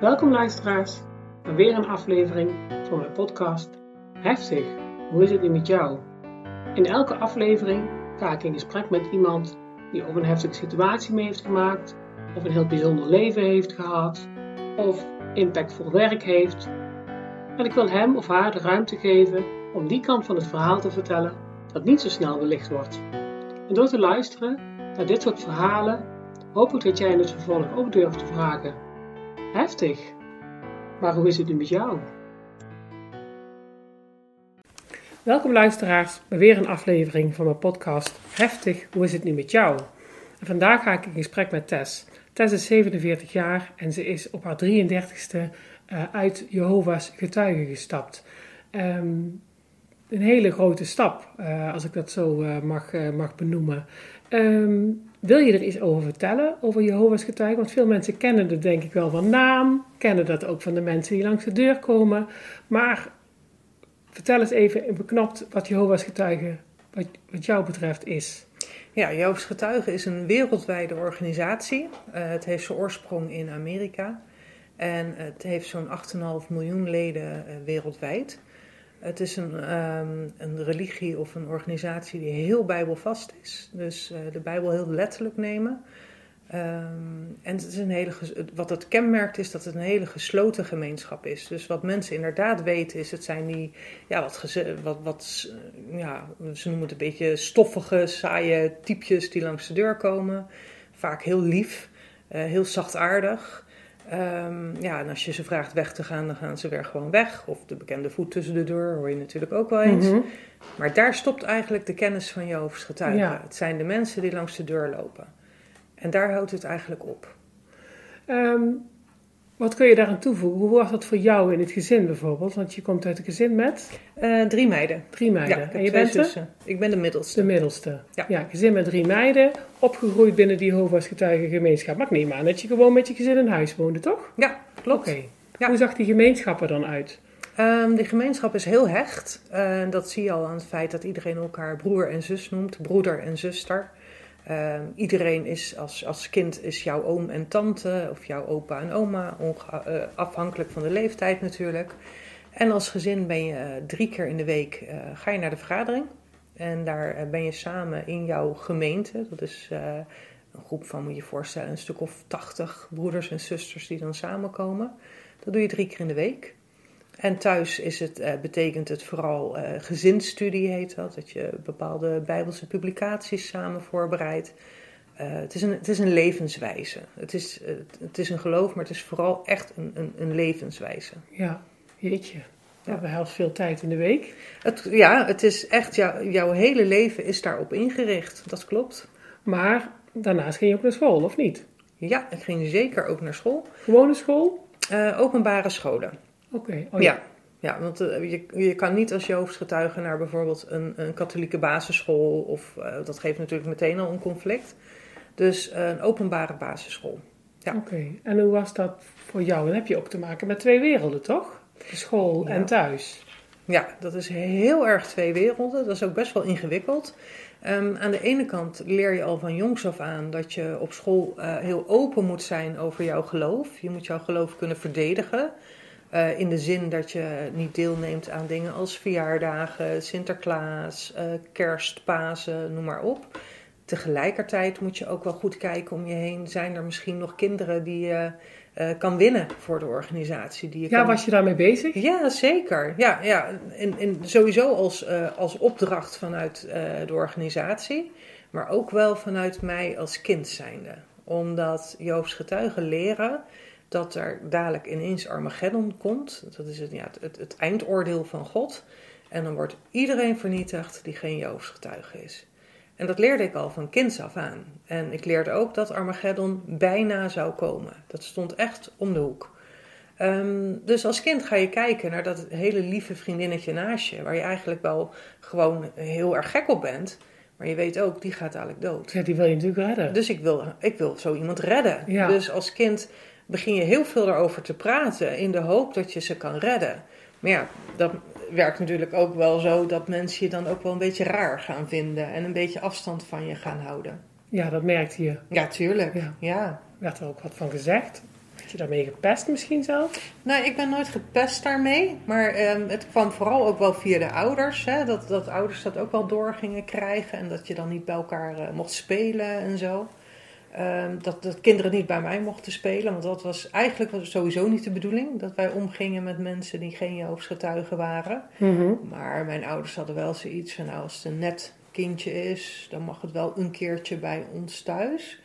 Welkom luisteraars bij weer een aflevering van mijn podcast Heftig, hoe is het nu met jou? In elke aflevering ga ik in gesprek met iemand die of een heftige situatie mee heeft gemaakt, of een heel bijzonder leven heeft gehad, of impactvol werk heeft. En ik wil hem of haar de ruimte geven om die kant van het verhaal te vertellen dat niet zo snel belicht wordt. En door te luisteren naar dit soort verhalen hoop ik dat jij in het vervolg ook durft te vragen: Heftig, maar hoe is het nu met jou? Welkom luisteraars bij weer een aflevering van mijn podcast Heftig, hoe is het nu met jou? En vandaag ga ik in gesprek met Tess. Tess is 47 jaar en ze is op haar 33ste uh, uit Jehovah's getuigen gestapt. Um, een hele grote stap, uh, als ik dat zo uh, mag, mag benoemen. Um, wil je er iets over vertellen, over Jehovah's getuigen? Want veel mensen kennen het denk ik wel van naam, kennen dat ook van de mensen die langs de deur komen. Maar vertel eens even in beknopt wat Jehovah's getuigen, wat, jou betreft, is. Ja, Jehovah's getuigen is een wereldwijde organisatie. Uh, het heeft zijn oorsprong in Amerika. En het heeft zo'n 8,5 miljoen leden uh, wereldwijd. Het is een, um, een religie of een organisatie die heel bijbelvast is. Dus uh, de Bijbel heel letterlijk nemen. Um, en het is een hele, wat het kenmerkt is dat het een hele gesloten gemeenschap is. Dus wat mensen inderdaad weten is, het zijn die, ja, wat, wat, wat ja, ze noemen het een beetje stoffige, saaie typjes die langs de deur komen. Vaak heel lief, uh, heel zachtaardig. Um, ja, en als je ze vraagt weg te gaan, dan gaan ze weer gewoon weg. Of de bekende voet tussen de deur, hoor je natuurlijk ook wel eens. Mm-hmm. Maar daar stopt eigenlijk de kennis van Jehovah's getuigen. Ja. Het zijn de mensen die langs de deur lopen. En daar houdt het eigenlijk op. Um, wat kun je daaraan toevoegen? Hoe was dat voor jou in het gezin bijvoorbeeld? Want je komt uit een gezin met? Uh, drie meiden. Drie meiden. Ja, en je bent zussen. Ik ben de middelste. De middelste. Ja. ja, gezin met drie meiden. Opgegroeid binnen die Jehovah's getuigengemeenschap. Maar ik neem aan dat je gewoon met je gezin in huis woonde, toch? Ja, klopt. Oké. Okay. Ja. Hoe zag die gemeenschap er dan uit? Um, die gemeenschap is heel hecht. Uh, dat zie je al aan het feit dat iedereen elkaar broer en zus noemt. Broeder en zuster. Uh, iedereen is als, als kind is jouw oom en tante of jouw opa en oma, uh, afhankelijk van de leeftijd natuurlijk. En als gezin ben je uh, drie keer in de week ga je naar de vergadering. En daar ben je samen in jouw gemeente. Dat is een groep van, moet je je voorstellen, een stuk of tachtig broeders en zusters die dan samenkomen. Dat doe je drie keer in de week. En thuis is het, uh, betekent het vooral uh, gezinsstudie, heet dat. Dat je bepaalde bijbelse publicaties samen voorbereidt. Uh, het, is een, het is een levenswijze. Het is, het is een geloof, maar het is vooral echt een, een, een levenswijze. Ja, jeetje. We hebben heel veel tijd in de week. Het, ja, het is echt, jou, jouw hele leven is daarop ingericht. Dat klopt. Maar daarnaast ging je ook naar school, of niet? Ja, ik ging zeker ook naar school. Gewone school? openbare scholen. Oké. Okay. Oh, ja. ja. Ja, want uh, je, je kan niet als hoofdgetuige naar bijvoorbeeld een, een katholieke basisschool. Of uh, dat geeft natuurlijk meteen al een conflict. Dus uh, een openbare basisschool. Ja. Oké, okay. en hoe was dat voor jou? Dan heb je ook te maken met twee werelden, toch? School ja. en thuis. Ja, dat is heel erg twee werelden. Dat is ook best wel ingewikkeld. Um, aan de ene kant leer je al van jongs af aan dat je op school heel open moet zijn over jouw geloof. Je moet jouw geloof kunnen verdedigen. Uh, in de zin dat je niet deelneemt aan dingen als verjaardagen, Sinterklaas, uh, kerst, Pasen, noem maar op. Tegelijkertijd moet je ook wel goed kijken om je heen. Zijn er misschien nog kinderen die je uh, kan winnen voor de organisatie? Die je ja, kan... was je daarmee bezig? Ja, zeker. Ja, ja. En, en sowieso als, als opdracht vanuit de organisatie, maar ook wel vanuit mij als kind zijnde. Omdat Joobs getuigen leren dat er dadelijk ineens Armageddon komt. Dat is het, ja, het, het, eindoordeel van God. En dan wordt iedereen vernietigd die geen Joofs getuige is. En dat leerde ik al van kinds af aan. En ik leerde ook dat Armageddon bijna zou komen. Dat stond echt om de hoek. Um, dus als kind ga je kijken naar dat hele lieve vriendinnetje naast je, waar je eigenlijk wel gewoon heel erg gek op bent. Maar je weet ook, die gaat dadelijk dood. Ja, die wil je natuurlijk redden. Dus ik wil, ik wil zo iemand redden. Ja. Dus als kind begin je heel veel erover te praten in de hoop dat je ze kan redden. Maar ja, dat werkt natuurlijk ook wel zo dat mensen je dan ook wel een beetje raar gaan vinden en een beetje afstand van je gaan houden. Ja, dat merkte je. Ja, tuurlijk. Ja. ja. Werd er ook wat van gezegd? Had je daarmee gepest misschien zelf? Nou, ik ben nooit gepest daarmee. Maar ehm, het kwam vooral ook wel via de ouders. Hè, dat, dat ouders dat ook wel door gingen krijgen. En dat je dan niet bij elkaar uh, mocht spelen en zo. Ehm, dat, dat kinderen niet bij mij mochten spelen. Want dat was eigenlijk sowieso niet de bedoeling. Dat wij omgingen met mensen die geen Jehovah's waren. Mm Maar mijn ouders hadden wel zoiets van... Nou, als het een net kindje is, dan mag het wel een keertje bij ons thuis.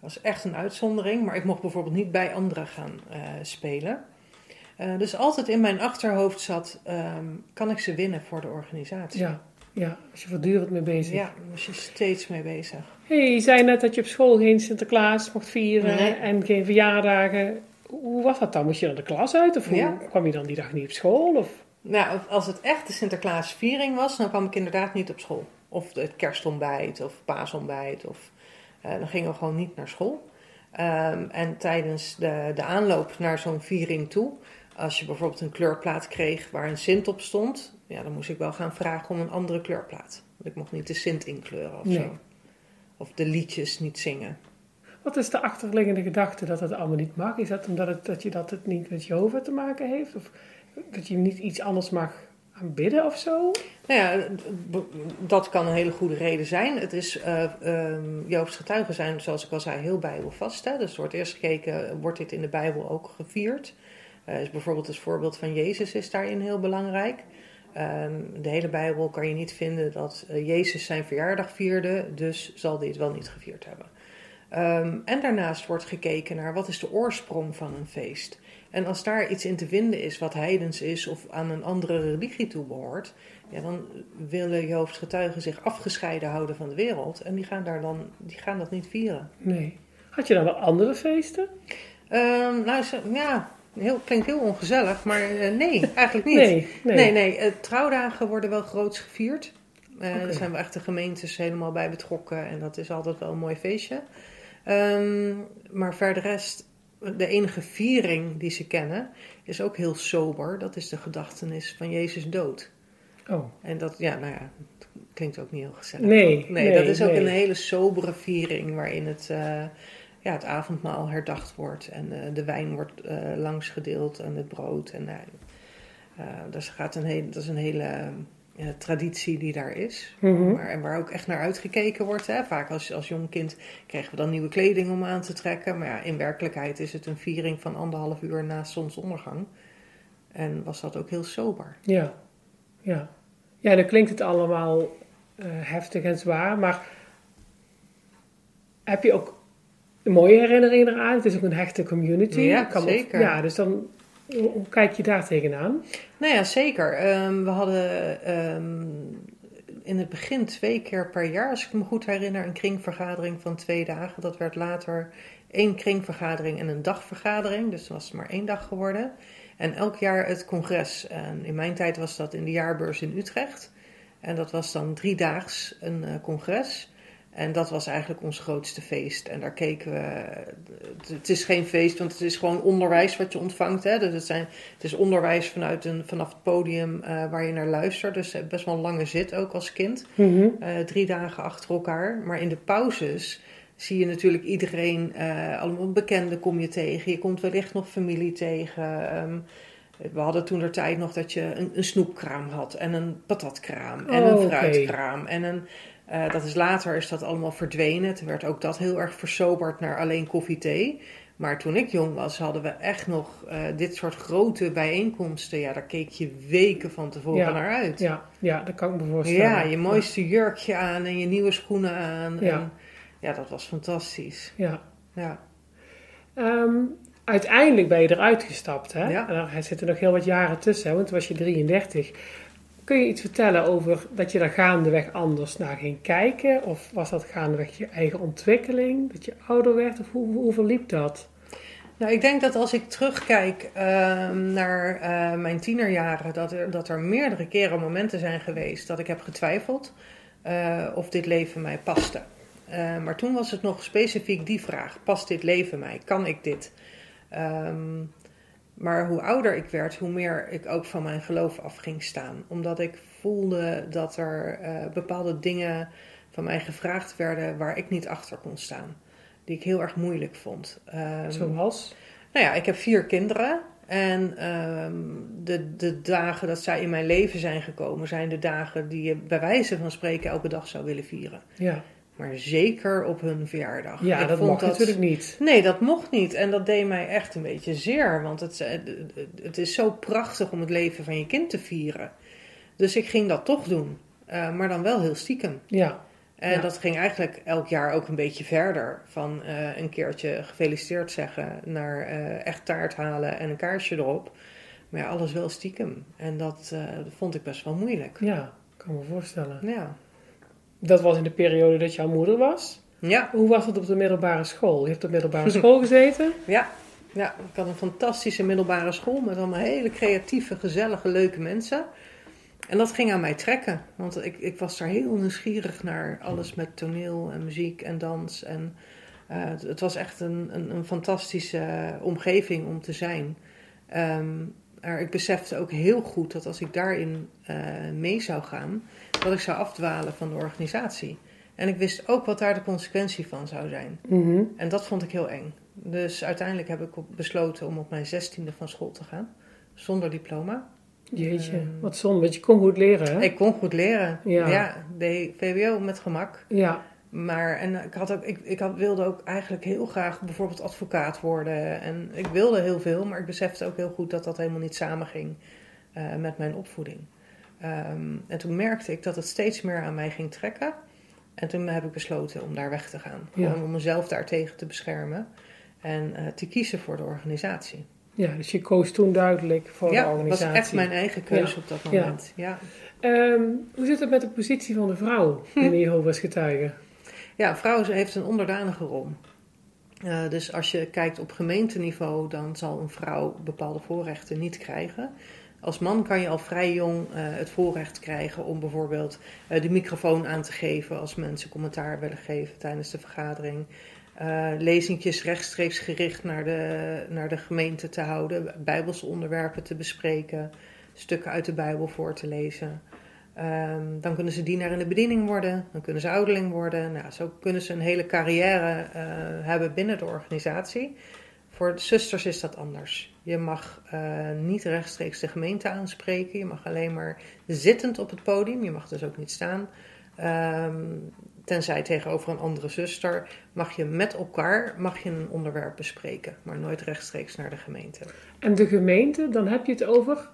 Dat was echt een uitzondering. Maar ik mocht bijvoorbeeld niet bij anderen gaan uh, spelen. Uh, dus altijd in mijn achterhoofd zat... Um, kan ik ze winnen voor de organisatie? Ja. Ja, was je voortdurend mee bezig. Ja, was je steeds mee bezig. hey, je zei net dat je op school geen Sinterklaas mocht vieren Nee. en geen verjaardagen. Hoe was dat dan? Moest je dan de klas uit of hoe Ja. kwam je dan die dag niet op school? Of? Nou, als het echt de Sinterklaasviering was, dan kwam ik inderdaad niet op school. Of het kerstontbijt of paasontbijt. Of, eh, dan gingen we gewoon niet naar school. Ehm, en tijdens de, de aanloop naar zo'n viering toe, als je bijvoorbeeld een kleurplaat kreeg waar een Sint op stond, ja, dan moest ik wel gaan vragen om een andere kleurplaat. Want ik mocht niet de Sint inkleuren of Nee. zo. Of de liedjes niet zingen. Wat is de achterliggende gedachte dat het allemaal niet mag? Is dat omdat het, dat je dat het niet met Jehovah te maken heeft? Of dat je niet iets anders mag aanbidden of zo? Nou ja, dat kan een hele goede reden zijn. Het is, eh um, Joobs getuigen zijn, zoals ik al zei, heel bijbelvast. Hè? Dus er wordt eerst gekeken, wordt dit in de Bijbel ook gevierd? Uh, is bijvoorbeeld het voorbeeld van Jezus is daarin heel belangrijk. Um, de hele Bijbel kan je niet vinden dat uh, Jezus zijn verjaardag vierde, dus zal hij het wel niet gevierd hebben. Um, en daarnaast wordt gekeken naar wat is de oorsprong van een feest. En als daar iets in te vinden is wat heidens is of aan een andere religie toebehoort, ja, dan willen Joofs getuigen zich afgescheiden houden van de wereld. En die gaan, daar dan, die gaan dat niet vieren. Nee. Had je dan wel andere feesten? Um, nou, ja, heel, klinkt heel ongezellig, maar uh, nee, eigenlijk niet. Nee, nee. nee, nee uh, trouwdagen worden wel groots gevierd. Uh, okay. Daar zijn we echt de gemeentes helemaal bij betrokken en dat is altijd wel een mooi feestje. Um, maar verder rest, de enige viering die ze kennen, is ook heel sober. Dat is de gedachtenis van Jezus dood. Oh. En dat, ja, nou ja, klinkt ook niet heel gezellig. Nee, nee, nee dat is ook nee. een hele sobere viering waarin het, uh, ja, het avondmaal herdacht wordt en uh, de wijn wordt uh, langs gedeeld en het brood. En, dus gaat een hele, dat is een hele traditie die daar is. Mm -hmm. maar, en waar ook echt naar uitgekeken wordt. Hè. Vaak als, als jong kind kregen we dan nieuwe kleding om aan te trekken. Maar ja, in werkelijkheid is het een viering van anderhalf uur na zonsondergang. En was dat ook heel sober. Ja, ja. Ja, dan klinkt het allemaal uh, heftig en zwaar. Maar heb je ook mooie herinneringen eraan? Het is ook een hechte community. Ja, kan zeker. Ja, dus dan hoe kijk je daar tegenaan? Nou ja, zeker. Um, we hadden um, in het begin twee keer per jaar, als ik me goed herinner, een kringvergadering van twee dagen. Dat werd later één kringvergadering en een dagvergadering. Dus dat was het maar één dag geworden. En elk jaar het congres. En in mijn tijd was dat in de jaarbeurs in Utrecht. En dat was dan driedaags een uh, congres. En dat was eigenlijk ons grootste feest. En daar keken we. Het is geen feest, want het is gewoon onderwijs wat je ontvangt. Hè? Dus het, zijn, het is onderwijs vanuit een, vanaf het podium uh, waar je naar luistert. Dus best wel een lange zit ook als kind. Mm -hmm. uh, drie dagen achter elkaar. Maar in de pauzes zie je natuurlijk iedereen, uh, allemaal bekenden kom je tegen. Je komt wellicht nog familie tegen. Um, we hadden toen de tijd nog dat je een, een snoepkraam had en een patatkraam en Oh, een oké. fruitkraam en een. Uh, dat is later is dat allemaal verdwenen. Toen werd ook dat heel erg versoberd naar alleen koffie thee. Maar toen ik jong was, hadden we echt nog uh, dit soort grote bijeenkomsten. Ja, daar keek je weken van tevoren Ja, naar uit. Ja, ja, dat kan ik me voorstellen. Ja, je mooiste jurkje aan en je nieuwe schoenen aan. Ja. En, ja, dat was fantastisch. Ja. Ja. Ehm, uiteindelijk ben je eruit gestapt, hè? Ja. En er zitten nog heel wat jaren tussen, hè? want toen was je 33. Kun je iets vertellen over dat je daar gaandeweg anders naar ging kijken? Of was dat gaandeweg je eigen ontwikkeling, dat je ouder werd? Of hoe, hoe verliep dat? Nou, ik denk dat als ik terugkijk uh, naar uh, mijn tienerjaren, dat er, dat er meerdere keren momenten zijn geweest dat ik heb getwijfeld uh, of dit leven mij paste. maar toen was het nog specifiek die vraag: past dit leven mij? Kan ik dit? Um, maar hoe ouder ik werd, hoe meer ik ook van mijn geloof af ging staan. Omdat ik voelde dat er uh, bepaalde dingen van mij gevraagd werden waar ik niet achter kon staan. Die ik heel erg moeilijk vond. Um, Zoals? Nou ja, ik heb vier kinderen. En ehm, de, de dagen dat zij in mijn leven zijn gekomen, zijn de dagen die je bij wijze van spreken elke dag zou willen vieren. Ja, Maar zeker op hun verjaardag. ja Ik dat mag natuurlijk niet. Nee, dat mocht niet. En dat deed mij echt een beetje zeer. Want het, eh, het is zo prachtig om het leven van je kind te vieren. Dus ik ging dat toch doen. Eh, maar dan wel heel stiekem. Ja, En Ja. dat ging eigenlijk elk jaar ook een beetje verder. Van eh, een keertje gefeliciteerd zeggen naar echt taart halen en een kaarsje erop. Maar ja, alles wel stiekem. En dat, dat vond ik best wel moeilijk. ja, kan me voorstellen. Ja. Dat was in de periode dat jouw moeder was. Ja, Hoe was het op de middelbare school? Je hebt op de middelbare school gezeten. ja. Ja, ik had een fantastische middelbare school met allemaal hele creatieve, gezellige, leuke mensen. En dat ging aan mij trekken, want ik, ik was daar heel nieuwsgierig naar. Alles met toneel en muziek en dans. En eh, het, het was echt een, een, een fantastische omgeving om te zijn. Ehm, maar ik besefte ook heel goed dat als ik daarin eh, mee zou gaan, dat ik zou afdwalen van de organisatie. En ik wist ook wat daar de consequentie van zou zijn. Mhm. En dat vond ik heel eng. Dus uiteindelijk heb ik besloten om op mijn zestiende van school te gaan. Zonder diploma. Jeetje, Ehm. wat zonde. Want je kon goed leren, hè? Ik kon goed leren. Ja. Ja, deed VWO met gemak. Ja, Maar en ik, had ook, ik, ik had, wilde ook eigenlijk heel graag bijvoorbeeld advocaat worden. En ik wilde heel veel, maar ik besefte ook heel goed dat dat helemaal niet samenging eh met mijn opvoeding. Ehm, en toen merkte ik dat het steeds meer aan mij ging trekken. En toen heb ik besloten om daar weg te gaan. Ja. Om mezelf daartegen te beschermen. En eh, te kiezen voor de organisatie. ja, dus je koos toen duidelijk voor de ja, dat was organisatie. echt mijn eigen keuze Ja. op dat moment. Ja. Ehm, hoe zit het met de positie van de vrouw in Jehovah's getuigen? Ja, vrouw heeft een onderdanige rol. Eh, dus als je kijkt op gemeenteniveau, dan zal een vrouw bepaalde voorrechten niet krijgen. Als man kan je al vrij jong eh, het voorrecht krijgen om bijvoorbeeld eh, de microfoon aan te geven als mensen commentaar willen geven tijdens de vergadering. Lezingjes rechtstreeks gericht naar de, naar de gemeente te houden, bijbelse onderwerpen te bespreken, stukken uit de Bijbel voor te lezen. Ehm, dan kunnen ze dienaar in de bediening worden, dan kunnen ze ouderling worden. Nou, zo kunnen ze een hele carrière eh, hebben binnen de organisatie. Voor zusters is dat anders. Je mag eh, niet rechtstreeks de gemeente aanspreken. Je mag alleen maar zittend op het podium. Je mag dus ook niet staan. Ehm, tenzij tegenover een andere zuster mag je met elkaar mag je een onderwerp bespreken, maar nooit rechtstreeks naar de gemeente. En de gemeente, dan heb je het over...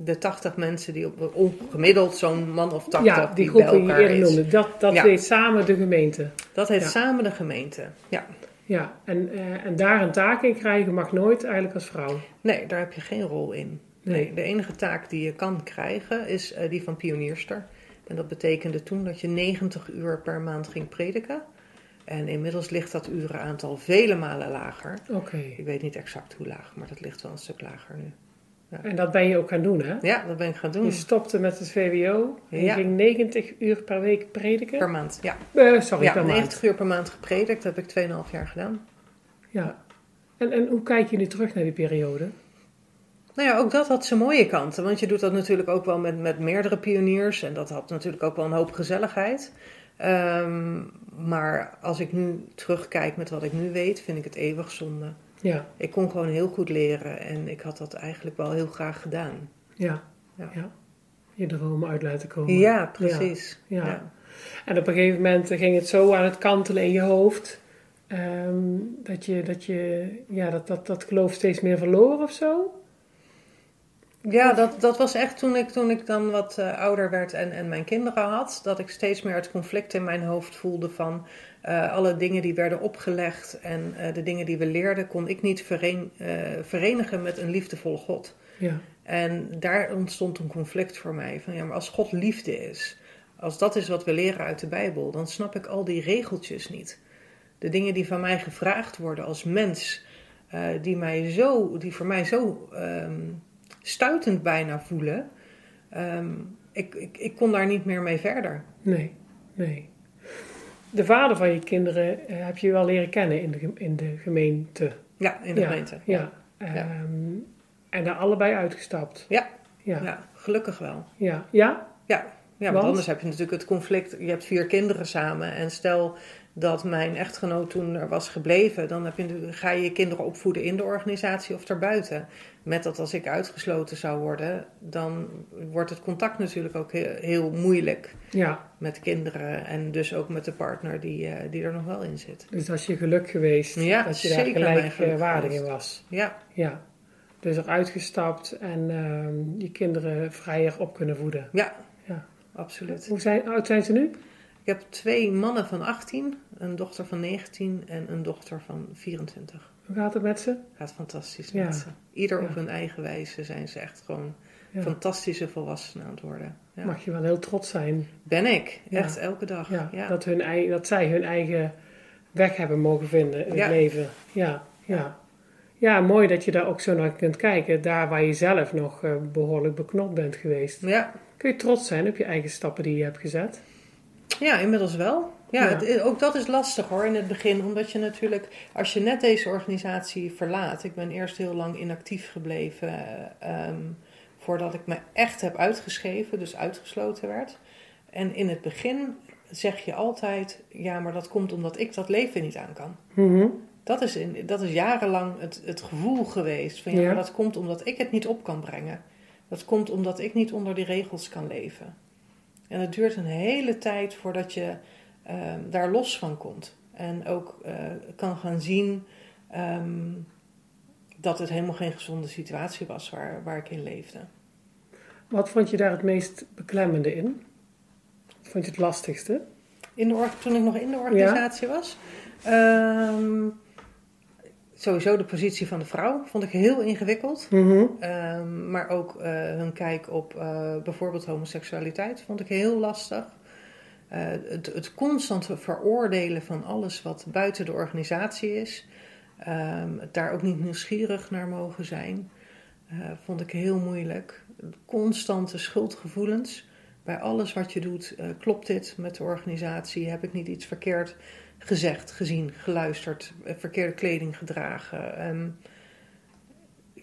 De 80 mensen die op gemiddeld zo'n man of 80 ja, die die groep bij die elkaar noemde. Dat, dat Ja. deed samen de gemeente. Dat heeft Ja. samen de gemeente. Ja. Ja, en, eh, en daar een taak in krijgen mag nooit eigenlijk als vrouw. Nee, daar heb je geen rol in. Nee, de enige taak die je kan krijgen is eh, die van pionierster. En dat betekende toen dat je 90 uur per maand ging prediken. En inmiddels ligt dat urenaantal vele malen lager. Oké. Ik weet niet exact hoe laag, maar dat ligt wel een stuk lager nu. En dat ben je ook gaan doen, hè? Ja, dat ben ik gaan doen. Je stopte met het VWO en je Ja. ging 90 uur per week prediken. Per maand, ja. Eh, sorry, ja, per 90 maand. uur per maand gepredikt. Dat heb ik 2,5 jaar gedaan. Ja. En, en hoe kijk je nu terug naar die periode? Nou ja, ook dat had zijn mooie kanten. Want je doet dat natuurlijk ook wel met, met meerdere pioniers. En dat had natuurlijk ook wel een hoop gezelligheid. Ehm, maar als ik nu terugkijk met wat ik nu weet, vind ik het eeuwig zonde. Ja, Ik kon gewoon heel goed leren en ik had dat eigenlijk wel heel graag gedaan. ja, Ja. ja. Je droom uit laten komen. Ja, precies. Ja. Ja. En op een gegeven moment ging het zo aan het kantelen in je hoofd. ehm, dat je, dat, je ja, dat, dat, dat geloof steeds meer verloor of zo? Ja, dat, dat was echt toen ik, toen ik dan wat eh, ouder werd en, en mijn kinderen had. Dat ik steeds meer het conflict in mijn hoofd voelde van eh, alle dingen die werden opgelegd en eh, de dingen die we leerden, kon ik niet vereen- verenigen met een liefdevolle God. Ja, En daar ontstond een conflict voor mij. Van ja, maar als God liefde is, als dat is wat we leren uit de Bijbel, dan snap ik al die regeltjes niet. De dingen die van mij gevraagd worden als mens, die, mij zo, die voor mij zo ehm, stuitend bijna voelen. ehm, ik, ik, ik kon daar niet meer mee verder. nee, nee. De vader van je kinderen eh, heb je wel leren kennen in de, in de gemeente. Ja, in de ja, gemeente. Ja. Ehm, En daar allebei uitgestapt. Ja. Ja. Ja, gelukkig wel. Ja. Ja? Ja, ja want Want? anders heb je natuurlijk het conflict. Je hebt vier kinderen samen. En stel dat mijn echtgenoot toen er was gebleven, dan heb je, ga je je kinderen opvoeden in de organisatie of daarbuiten. Met dat als ik uitgesloten zou worden, dan wordt het contact natuurlijk ook heel, heel moeilijk Ja, met kinderen en dus ook met de partner die, eh, die er nog wel in zit. dus dat is je geluk geweest Ja, dat je daar gelijkwaardig in was. Ja, Ja, dus eruit gestapt en ehm, je kinderen vrijer op kunnen voeden. ja, Ja. absoluut. Hoe zijn, hoe oud zijn ze nu? Ik heb twee mannen van 18, een dochter van 19 en een dochter van 24. Hoe gaat het met ze? Gaat fantastisch Ja. met ze. Ieder op hun eigen wijze zijn ze echt gewoon Ja. fantastische volwassenen aan het worden. Ja. Mag je wel heel trots zijn Ben ik, echt elke dag. Dat, hun, ei- dat zij hun eigen weg hebben mogen vinden in het leven. Ja, ja. ja, mooi dat je daar ook zo naar kunt kijken. Daar waar je zelf nog eh, behoorlijk beknopt bent geweest. ja. Kun je trots zijn op je eigen stappen die je hebt gezet? Ja, inmiddels wel. Ja, Ja. Het, is- ook dat is lastig hoor in het begin. Omdat je natuurlijk, als je net deze organisatie verlaat. Ik ben eerst heel lang inactief gebleven. eh, ehm, voordat ik me echt heb uitgeschreven, dus uitgesloten werd. En in het begin zeg je altijd: ja, maar dat komt omdat ik dat leven niet aan kan. Mhm. Dat is, in, dat is jarenlang het, het gevoel geweest. Van ja, Ja. maar dat komt omdat ik het niet op kan brengen. Dat komt omdat ik niet onder die regels kan leven. En het duurt een hele tijd voordat je ehm, daar los van komt. En ook eh, kan gaan zien ehm, dat het helemaal geen gezonde situatie was waar, waar ik in leefde. Wat vond je daar het meest beklemmende in? Wat vond je het lastigste? In de toen ik nog in de organisatie was. ehm, sowieso de positie van de vrouw vond ik heel ingewikkeld. Mhm. Maar ook eh, hun kijk op eh, bijvoorbeeld homoseksualiteit vond ik heel lastig. Eh, het, constante veroordelen van alles wat buiten de organisatie is. Ehm, daar ook niet nieuwsgierig naar mogen zijn. eh, vond ik heel moeilijk. Constante schuldgevoelens. Bij alles wat je doet, eh, klopt dit met de organisatie? Heb ik niet iets verkeerd gezegd, gezien, geluisterd, verkeerde kleding gedragen? Ehm,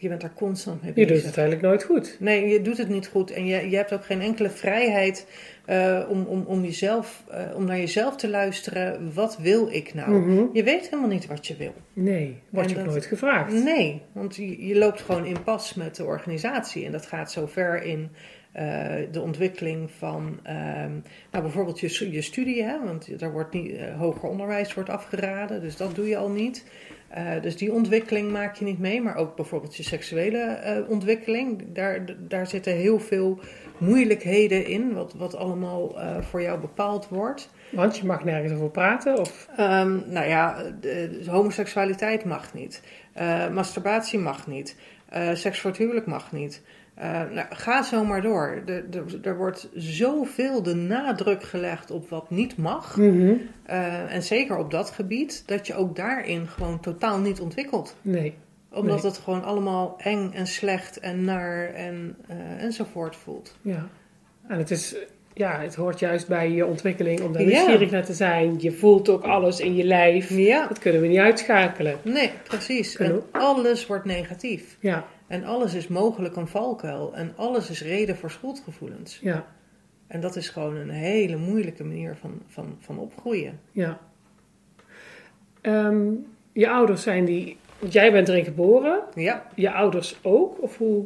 je bent daar constant mee Je bezig. doet het eigenlijk nooit goed. Nee, je doet het niet goed en je, je hebt ook geen enkele vrijheid eh, om, om, om, jezelf, eh, om naar jezelf te luisteren. Wat wil ik nou? Mhm. Je weet helemaal niet wat je wil. Nee, wordt En je ook nooit gevraagd. Nee, want je, je loopt gewoon in pas met de organisatie. En dat gaat zo ver in eh, de ontwikkeling van ehm, nou, bijvoorbeeld je, je studie. Hè? Want daar wordt niet, hoger onderwijs wordt afgeraden, dus dat doe je al niet. Eh, dus die ontwikkeling maak je niet mee. Maar ook bijvoorbeeld je seksuele eh, ontwikkeling. Daar, daar zitten heel veel moeilijkheden in, wat, wat allemaal eh, voor jou bepaald wordt. Want je mag nergens over praten. Of, Ehm, nou ja, de, de homoseksualiteit mag niet. Masturbatie mag niet. Seks voor het huwelijk mag niet. Eh, nou, ga zo maar door. Er, er, er wordt zoveel de nadruk gelegd op wat niet mag. Mhm. Eh, en zeker op dat gebied, dat je ook daarin gewoon totaal niet ontwikkelt. Nee. Omdat Nee. het gewoon allemaal eng en slecht en naar en, eh, enzovoort voelt. Ja. En het is, ja, het hoort juist bij je ontwikkeling om daar Ja. nieuwsgierig naar te zijn. Je voelt ook alles in je lijf. Ja, Dat kunnen we niet uitschakelen. nee, precies. Kunnen En alles wordt negatief. Ja, En alles is mogelijk een valkuil. En alles is reden voor schuldgevoelens. ja, En dat is gewoon een hele moeilijke manier van, van, van opgroeien. ja. Ehm, je ouders zijn die, want jij bent erin geboren. Ja, Je ouders ook? Of hoe,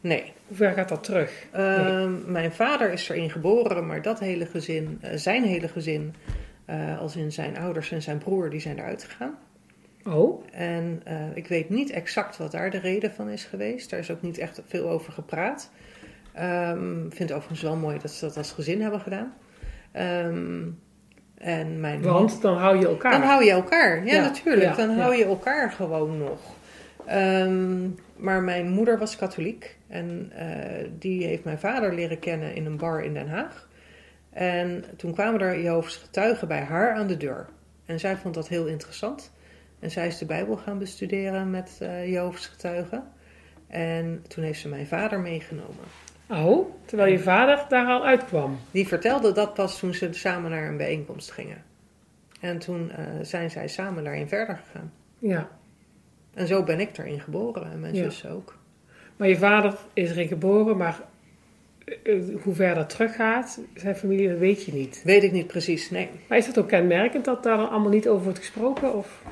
nee. hoe ver gaat dat terug? Ehm, Mijn vader is erin geboren, maar dat hele gezin, eh, zijn hele gezin, eh, als in zijn ouders en zijn broer, die zijn eruit gegaan. Oh, En eh, ik weet niet exact wat daar de reden van is geweest. Daar is ook niet echt veel over gepraat. Ehm, Ik vind het overigens wel mooi dat ze dat als gezin hebben gedaan. Ehm, en mijn want dan hou je elkaar. Dan hou je elkaar. Ja, Ja, natuurlijk. ja, dan ja. hou je elkaar gewoon nog. Ehm, maar mijn moeder was katholiek. En eh, die heeft mijn vader leren kennen in een bar in Den Haag. En toen kwamen er Jehovah's getuigen bij haar aan de deur. En zij vond dat heel interessant. En zij is de Bijbel gaan bestuderen met eh Jehovah's getuigen. En toen heeft ze mijn vader meegenomen. Oh, terwijl je vader daar al uitkwam. Die vertelde dat pas toen ze samen naar een bijeenkomst gingen. En toen eh, zijn zij samen daarin verder gegaan. Ja. En zo ben ik erin geboren en mijn Ja. zus ook. Maar je vader is erin geboren, maar eh, hoe ver dat teruggaat, zijn familie, dat weet je niet. Weet ik niet precies, nee. Maar is dat ook kenmerkend dat daar dan allemaal niet over wordt gesproken? Of?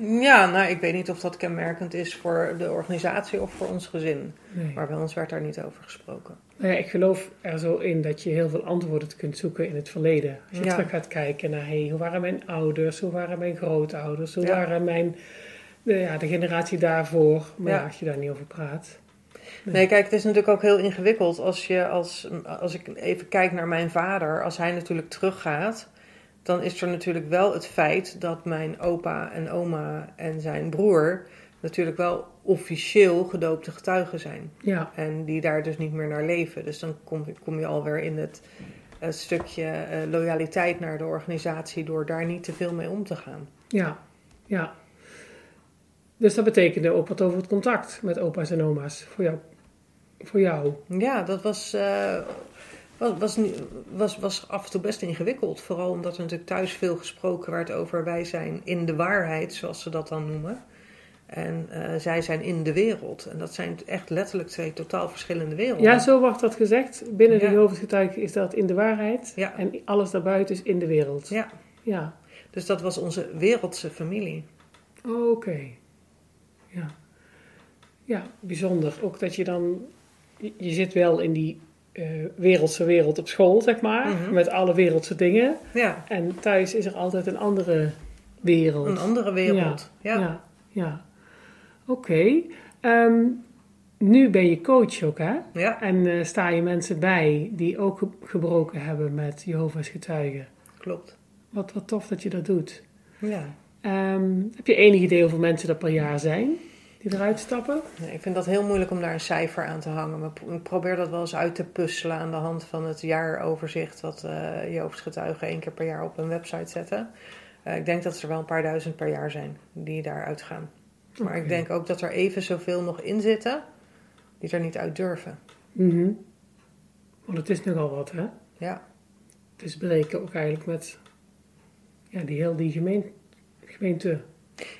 Ja, nou, ik weet niet of dat kenmerkend is voor de organisatie of voor ons gezin. Nee. Maar bij ons werd daar niet over gesproken. Nou ja, ik geloof er zo in dat je heel veel antwoorden kunt zoeken in het verleden. Als je Ja. terug gaat kijken naar hey, hoe waren mijn ouders, hoe waren mijn grootouders, hoe Ja. waren mijn, de, ja, de generatie daarvoor. Maar ja. Als je daar niet over praat. Nee, kijk, het is natuurlijk ook heel ingewikkeld als je als, als ik even kijk naar mijn vader, als hij natuurlijk teruggaat, dan is er natuurlijk wel het feit dat mijn opa en oma en zijn broer natuurlijk wel officieel gedoopte getuigen zijn. Ja, En die daar dus niet meer naar leven. Dus dan kom, kom je alweer in het, het stukje eh, loyaliteit naar de organisatie door daar niet te veel mee om te gaan. ja, ja. Dus dat betekende ook wat over het contact met opa's en oma's voor jou. Voor jou. Ja, dat was, eh, was, was, was, was af en toe best ingewikkeld. Vooral omdat er natuurlijk thuis veel gesproken werd over wij zijn in de waarheid, zoals ze dat dan noemen. En eh, zij zijn in de wereld. En dat zijn echt letterlijk twee totaal verschillende werelden. Ja, zo wordt dat gezegd. Binnen de Ja. Jehovah's getuigen is dat in de waarheid. Ja. En alles daarbuiten is in de wereld. Ja, Ja. dus dat was onze wereldse familie. Oké. Ja. Ja, bijzonder. Ook dat je dan... Je zit wel in die eh, wereldse wereld op school, zeg maar. Mhm. Met alle wereldse dingen. Ja, En thuis is er altijd een andere wereld. een andere wereld. Ja, Ja, ja. Oké. Ehm, nu ben je coach ook, hè? ja, En eh, sta je mensen bij die ook ge- gebroken hebben met Jehovah's getuigen. klopt. Wat, wat tof dat je dat doet. Ja. Ehm, heb je enig idee hoeveel mensen er per jaar zijn die eruit stappen? Nee, ik vind dat heel moeilijk om daar een cijfer aan te hangen. Maar ik probeer dat wel eens uit te puzzelen aan de hand van het jaaroverzicht wat eh Jehovah's getuigen één keer per jaar op hun website zetten. Eh, ik denk dat er wel een paar duizend per jaar zijn die daaruit gaan. Maar ik denk ook dat er even zoveel nog in zitten die er niet uit durven. Mhm. Want het is nogal wat, hè? Ja, Het is breken ook eigenlijk met ja, die heel die gemeen, gemeente.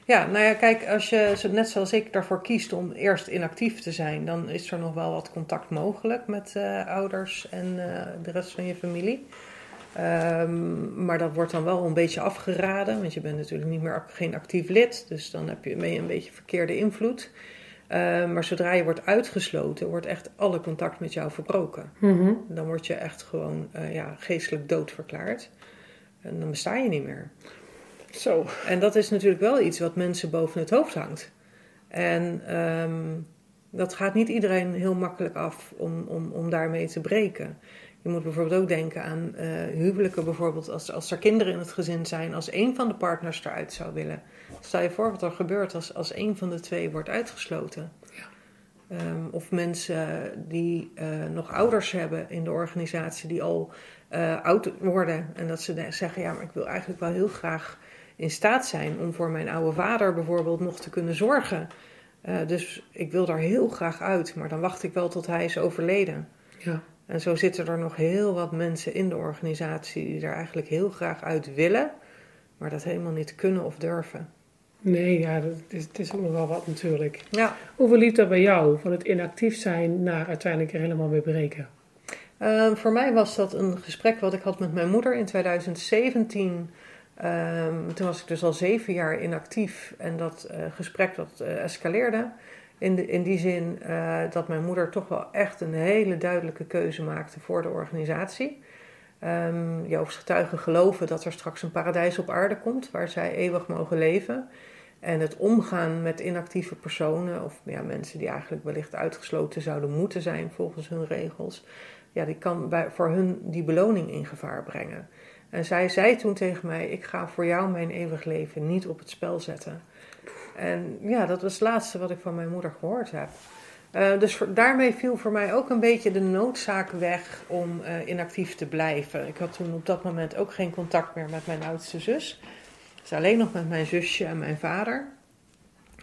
Ja, nou ja, kijk, als je zo- net zoals ik daarvoor kiest om eerst inactief te zijn, dan is er nog wel wat contact mogelijk met eh, ouders en eh, de rest van je familie. Ehm, maar dat wordt dan wel een beetje afgeraden, want je bent natuurlijk niet meer geen actief lid, dus dan heb je mee een beetje verkeerde invloed. Ehm, maar zodra je wordt uitgesloten, wordt echt alle contact met jou verbroken. Mhm. Dan word je echt gewoon eh, ja, geestelijk dood verklaard. En dan besta je niet meer. Zo. En dat is natuurlijk wel iets wat mensen boven het hoofd hangt. En ehm, dat gaat niet iedereen heel makkelijk af om, om, om daarmee te breken. Je moet bijvoorbeeld ook denken aan eh, huwelijken, bijvoorbeeld als, als er kinderen in het gezin zijn, als een van de partners eruit zou willen. Stel je voor wat er gebeurt als, als een van de twee wordt uitgesloten. Ehm, of mensen die eh, nog ouders hebben in de organisatie die al eh, oud worden. En dat ze zeggen, ja, maar ik wil eigenlijk wel heel graag in staat zijn om voor mijn oude vader bijvoorbeeld nog te kunnen zorgen. Eh, dus ik wil daar heel graag uit, maar dan wacht ik wel tot hij is overleden. Ja. En zo zitten er nog heel wat mensen in de organisatie die er eigenlijk heel graag uit willen, maar dat helemaal niet kunnen of durven. Nee, ja, dat is, het is ook nog wel wat natuurlijk. Ja, Hoe verliep dat bij jou? Van het inactief zijn naar uiteindelijk er helemaal mee breken? Ehm, voor mij was dat een gesprek wat ik had met mijn moeder in 2017. Ehm, toen was ik dus al zeven jaar inactief en dat eh, gesprek dat eh, escaleerde. In, de, in die zin eh, dat mijn moeder toch wel echt een hele duidelijke keuze maakte voor de organisatie. Ehm Jehovah's getuigen geloven dat er straks een paradijs op aarde komt waar zij eeuwig mogen leven. En het omgaan met inactieve personen of ja, mensen die eigenlijk wellicht uitgesloten zouden moeten zijn volgens hun regels, ja, die kan voor hun die beloning in gevaar brengen. En zij zei toen tegen mij: Ik ga voor jou mijn eeuwig leven niet op het spel zetten. En ja, dat was het laatste wat ik van mijn moeder gehoord heb. Eh, dus daarmee viel voor mij ook een beetje de noodzaak weg om eh, inactief te blijven. Ik had toen op dat moment ook geen contact meer met mijn oudste zus. Dus alleen nog met mijn zusje en mijn vader.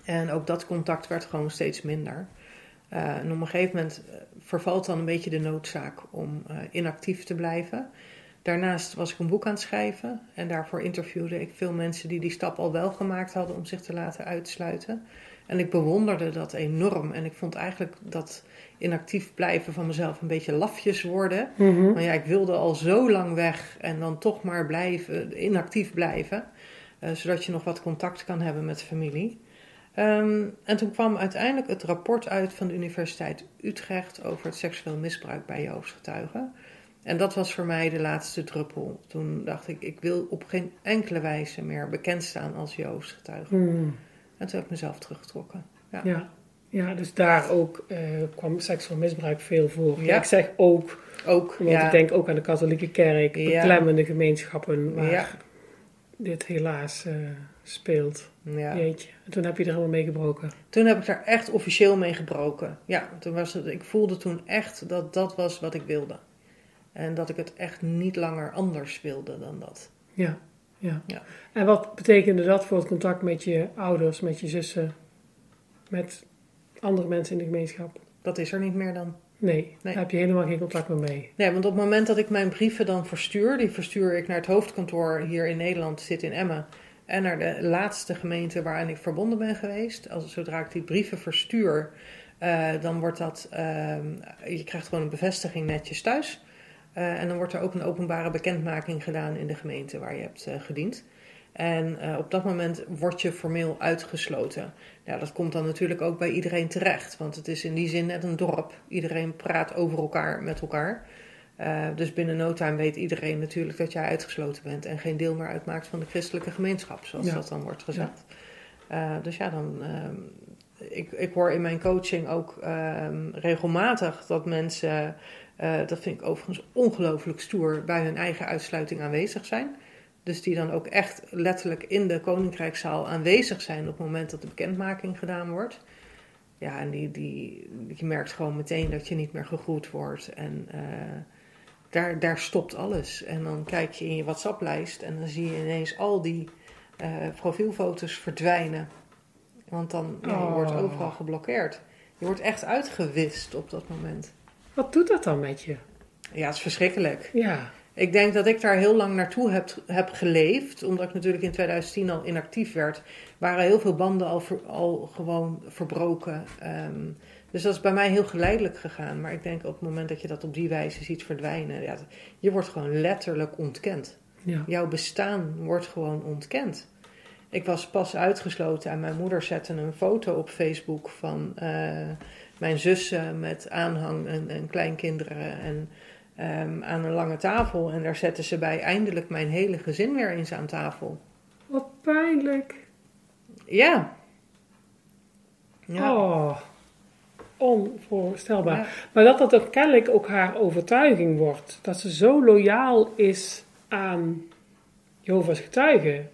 En ook dat contact werd gewoon steeds minder. Eh, en op een gegeven moment vervalt dan een beetje de noodzaak om inactief te blijven. Daarnaast was ik een boek aan het schrijven en daarvoor interviewde ik veel mensen die die stap al wel gemaakt hadden om zich te laten uitsluiten. En ik bewonderde dat enorm. En ik vond eigenlijk dat inactief blijven van mezelf een beetje lafjes worden. Mhm. Maar ja, ik wilde al zo lang weg en dan toch maar blijven, inactief blijven. eh, zodat je nog wat contact kan hebben met familie. Ehm, en toen kwam uiteindelijk het rapport uit van de Universiteit Utrecht over het seksueel misbruik bij Jehovah's En dat was voor mij de laatste druppel. Toen dacht ik, ik wil op geen enkele wijze meer bekend staan als Jehovah's getuige. Mhm. En toen heb ik mezelf teruggetrokken. Ja. Ja. ja, dus daar ook eh, kwam seksueel misbruik veel voor. Ja. Ja. ik zeg ook, Ook, want ja, ik denk ook aan de katholieke kerk, beklemmende gemeenschappen waar dit helaas eh, speelt. ja. Jeetje. En toen heb je er helemaal mee gebroken. Toen heb ik daar echt officieel mee gebroken. Ja, toen was het, ik voelde toen echt dat dat was wat ik wilde. En dat ik het echt niet langer anders wilde dan dat. Ja, ja. Ja. En wat betekende dat voor het contact met je ouders, met je zussen, met andere mensen in de gemeenschap? Dat is er niet meer dan. Nee, Nee. daar heb je helemaal geen contact meer mee. Nee, want op het moment dat ik mijn brieven dan verstuur, die verstuur ik naar het hoofdkantoor hier in Nederland, zit in Emmen. En naar de laatste gemeente waaraan ik verbonden ben geweest. Als, zodra ik die brieven verstuur, eh, dan wordt dat, ehm, je krijgt gewoon een bevestiging netjes thuis. Eh, en dan wordt er ook een openbare bekendmaking gedaan in de gemeente waar je hebt eh, gediend. En eh, op dat moment word je formeel uitgesloten. Ja, dat komt dan natuurlijk ook bij iedereen terecht. Want het is in die zin net een dorp. Iedereen praat over elkaar met elkaar. Dus binnen no time weet iedereen natuurlijk dat jij uitgesloten bent. En geen deel meer uitmaakt van de christelijke gemeenschap, zoals Ja. dat dan wordt gezegd. Dus ja, dan. ehm, ik, ik hoor in mijn coaching ook ehm, regelmatig dat mensen. Eh, dat vind ik overigens ongelooflijk stoer. bij hun eigen uitsluiting aanwezig zijn. Dus die dan ook echt letterlijk in de koninkrijkszaal aanwezig zijn op het moment dat de bekendmaking gedaan wordt. Ja, en die, die, je merkt gewoon meteen dat je niet meer gegroet wordt. En eh, daar, daar stopt alles. En dan kijk je in je WhatsApp-lijst en dan zie je ineens al die eh, profielfoto's verdwijnen. Want dan ja, je wordt Oh. overal geblokkeerd. Je wordt echt uitgewist op dat moment. Wat doet dat dan met je? Ja, het is verschrikkelijk. Ja, Ik denk dat ik daar heel lang naartoe heb, heb geleefd. Omdat ik natuurlijk in 2010 al inactief werd. Waren heel veel banden al, ver- al gewoon verbroken. Ehm, dus dat is bij mij heel geleidelijk gegaan. Maar ik denk op het moment dat je dat op die wijze ziet verdwijnen. Ja, je wordt gewoon letterlijk ontkend. ja. Jouw bestaan wordt gewoon ontkend. Ik was pas uitgesloten en mijn moeder zette een foto op Facebook van eh, mijn zussen met aanhang en, en kleinkinderen en ehm, aan een lange tafel. En daar zetten ze bij eindelijk mijn hele gezin weer eens aan tafel. Wat pijnlijk. Ja. Ja. Oh, onvoorstelbaar. Ja. Maar dat dat ook kennelijk ook haar overtuiging wordt. Dat ze zo loyaal is aan Jehovah's getuigen.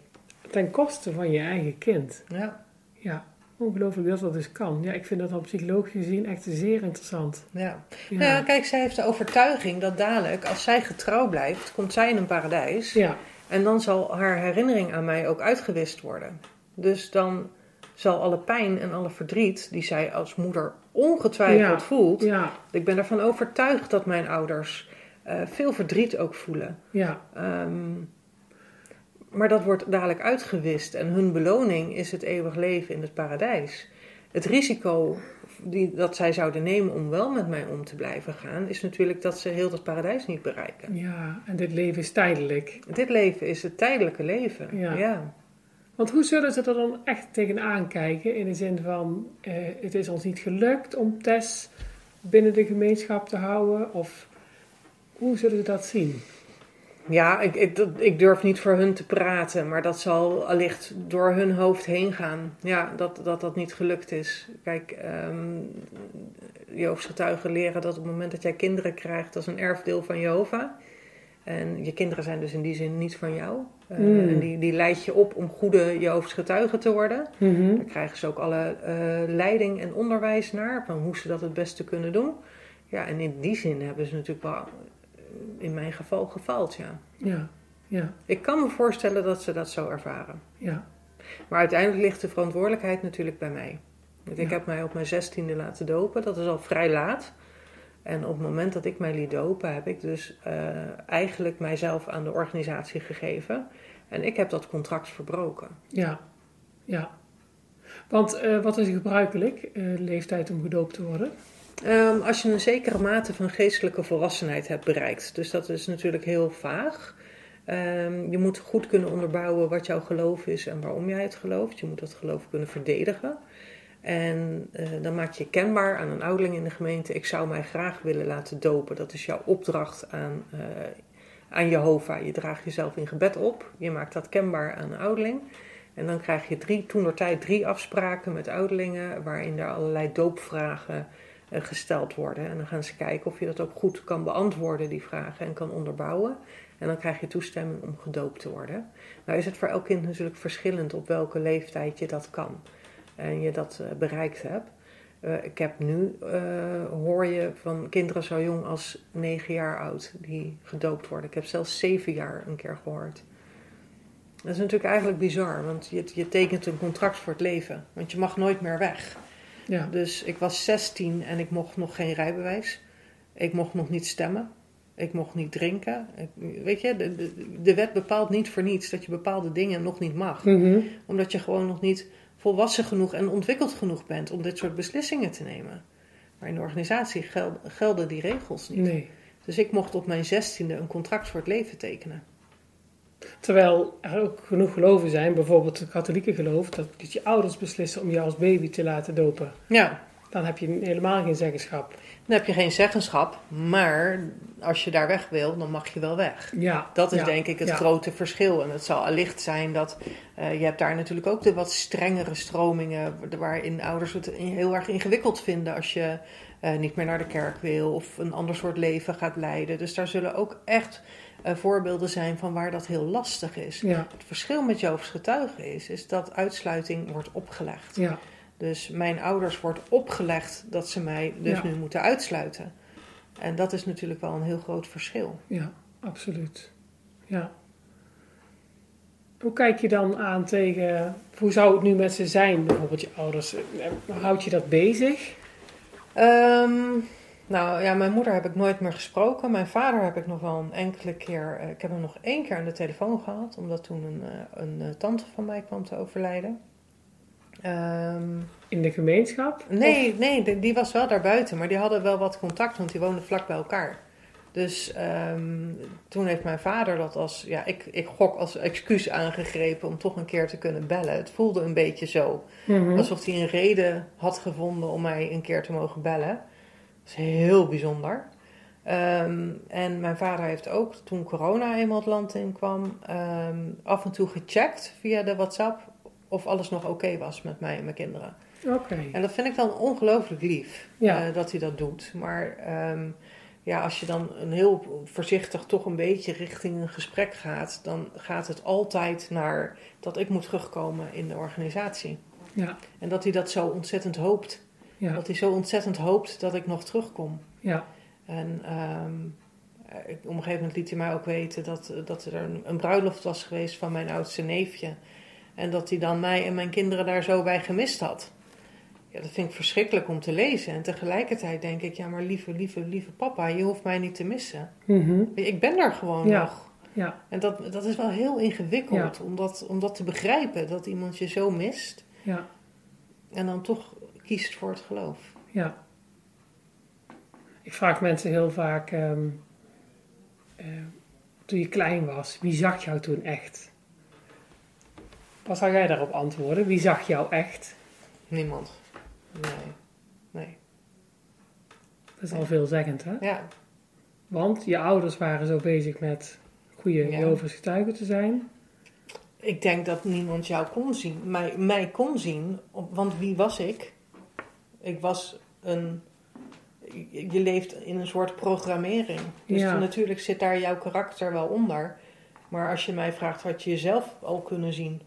Ten koste van je eigen kind. Ja. Ja, ongelooflijk dat dat dus kan. Ja, ik vind dat dan psychologisch gezien echt zeer interessant. Ja. Ja, Nou ja, kijk, zij heeft de overtuiging dat dadelijk, als zij getrouw blijft, komt zij in een paradijs. ja, En dan zal haar herinnering aan mij ook uitgewist worden. Dus dan zal alle pijn en alle verdriet die zij als moeder ongetwijfeld Ja. voelt. ja, Ik ben ervan overtuigd dat mijn ouders eh, veel verdriet ook voelen. ja, Ehm, maar dat wordt dadelijk uitgewist en hun beloning is het eeuwig leven in het paradijs. Het risico die, dat zij zouden nemen om wel met mij om te blijven gaan, is natuurlijk dat ze heel dat paradijs niet bereiken. ja. En dit leven is tijdelijk. Dit leven is het tijdelijke leven. Ja. ja. Want hoe zullen ze er dan echt tegenaan kijken? In de zin van, eh, het is ons niet gelukt om Tess binnen de gemeenschap te houden? Of hoe zullen ze dat zien? Ja, ik, ik, durf niet voor hun te praten, maar dat zal allicht door hun hoofd heen gaan. Ja, dat dat, dat niet gelukt is. Kijk, ehm Jehovah's getuigen leren dat op het moment dat jij kinderen krijgt, dat is een erfdeel van Jehovah. En je kinderen zijn dus in die zin niet van jou. Eh, Mm. En die, die leid je op om goede Jehovah's getuigen te worden. Mhm. Daar krijgen ze ook alle eh, leiding en onderwijs naar, van hoe ze dat het beste kunnen doen. Ja, en in die zin hebben ze natuurlijk wel, in mijn geval, gefaald, ja. Ja, ja, Ik kan me voorstellen dat ze dat zo ervaren. ja, Maar uiteindelijk ligt de verantwoordelijkheid natuurlijk bij mij. Want ik Ja. heb mij op mijn zestiende laten dopen, dat is al vrij laat. En op het moment dat ik mij liet dopen, heb ik dus eh, eigenlijk mijzelf aan de organisatie gegeven. En ik heb dat contract verbroken. ja, ja. Want eh, wat is gebruikelijk eh, leeftijd om gedoopt te worden? Ehm, als je een zekere mate van geestelijke volwassenheid hebt bereikt. Dus dat is natuurlijk heel vaag. Ehm, je moet goed kunnen onderbouwen wat jouw geloof is en waarom jij het gelooft. Je moet dat geloof kunnen verdedigen. En eh, dan maak je kenbaar aan een ouderling in de gemeente: ik zou mij graag willen laten dopen. Dat is jouw opdracht aan, uh, aan Jehovah. Je draagt jezelf in gebed op. Je maakt dat kenbaar aan een ouderling. En dan krijg je drie, toen drie afspraken met ouderlingen, waarin er allerlei doopvragen gesteld worden. En dan gaan ze kijken of je dat ook goed kan beantwoorden, die vragen, en kan onderbouwen. En dan krijg je toestemming om gedoopt te worden. Nou is het voor elk kind natuurlijk verschillend op welke leeftijd je dat kan en je dat uh, bereikt hebt. Uh, ik heb nu, uh, hoor je van kinderen zo jong als negen jaar oud die gedoopt worden. Ik heb zelfs zeven jaar een keer gehoord. Dat is natuurlijk eigenlijk bizar, want je, je tekent een contract voor het leven. Want je mag nooit meer weg. Ja. Dus ik was 16 en ik mocht nog geen rijbewijs. Ik mocht nog niet stemmen. Ik mocht niet drinken. Ik, weet je, de, de, de, wet bepaalt niet voor niets dat je bepaalde dingen nog niet mag. Mm -hmm. Omdat je gewoon nog niet volwassen genoeg en ontwikkeld genoeg bent om dit soort beslissingen te nemen. Maar in de organisatie geld, gelden die regels niet. Nee. Dus ik mocht op mijn zestiende een contract voor het leven tekenen. Terwijl er ook genoeg geloven zijn, bijvoorbeeld het katholieke geloof, dat, dat je ouders beslissen om je als baby te laten dopen. Ja. Dan heb je helemaal geen zeggenschap. Dan heb je geen zeggenschap, maar als je daar weg wil, dan mag je wel weg. Ja, dat is ja, denk ik het ja. grote verschil. En het zal allicht zijn dat uh, je hebt daar natuurlijk ook de wat strengere stromingen, waarin ouders het heel erg ingewikkeld vinden als je uh, niet meer naar de kerk wil of een ander soort leven gaat leiden. Dus daar zullen ook echt uh, voorbeelden zijn van waar dat heel lastig is. Ja. Het verschil met Joofs getuigen is, is dat uitsluiting wordt opgelegd. Ja. Dus mijn ouders wordt opgelegd dat ze mij dus Ja. nu moeten uitsluiten. En dat is natuurlijk wel een heel groot verschil. Ja, absoluut. Ja. Hoe kijk je dan aan tegen, hoe zou het nu met ze zijn, bijvoorbeeld je ouders? Houd je dat bezig? Um, nou ja, mijn moeder heb ik nooit meer gesproken. Mijn vader heb ik nog wel een enkele keer. Uh, ik heb hem nog één keer aan de telefoon gehad, omdat toen een, een uh, tante van mij kwam te overlijden. Um, In de gemeenschap? nee, nee, die, die, was wel daarbuiten, maar die hadden wel wat contact, want die woonden vlak bij elkaar. Dus um, toen heeft mijn vader dat als, ja, ik, ik gok als excuus aangegrepen om toch een keer te kunnen bellen. Het voelde een beetje zo. Mhm. Alsof hij een reden had gevonden om mij een keer te mogen bellen. Dat is heel bijzonder. Um, en mijn vader heeft ook, toen corona eenmaal het land in kwam, um, af en toe gecheckt via de WhatsApp of alles nog oké okay was met mij en mijn kinderen. Oké. Okay. En dat vind ik dan ongelooflijk lief, Ja. uh, dat hij dat doet. Maar um, ja, als je dan een heel voorzichtig toch een beetje richting een gesprek gaat, dan gaat het altijd naar dat ik moet terugkomen in de organisatie. Ja. En dat hij dat zo ontzettend hoopt. Ja. Dat hij zo ontzettend hoopt dat ik nog terugkom. Ja. En um, op een gegeven moment liet hij mij ook weten dat, dat er een, een bruiloft was geweest van mijn oudste neefje. En dat hij dan mij en mijn kinderen daar zo bij gemist had. Ja, dat vind ik verschrikkelijk om te lezen. En tegelijkertijd denk ik, ja, maar lieve, lieve, lieve papa, je hoeft mij niet te missen. Mm -hmm. Ik ben er gewoon ja. nog. Ja. En dat, dat is wel heel ingewikkeld Ja. om, dat, om dat te begrijpen, dat iemand je zo mist. Ja. En dan toch kiest voor het geloof. Ja. Ik vraag mensen heel vaak, um, uh, toen je klein was, wie zag jou toen echt? Wat zou jij daarop antwoorden? Wie zag jou echt? Niemand. Nee. Nee. Dat is al veelzeggend, hè? Ja. Want je ouders waren zo bezig met goede Ja. Jehovah's getuigen te zijn. Ik denk dat niemand jou kon zien, mij, mij kon zien, want wie was ik? Ik was een. Je leeft in een soort programmering. Dus Ja. natuurlijk zit daar jouw karakter wel onder. Maar als je mij vraagt, had je jezelf al kunnen zien?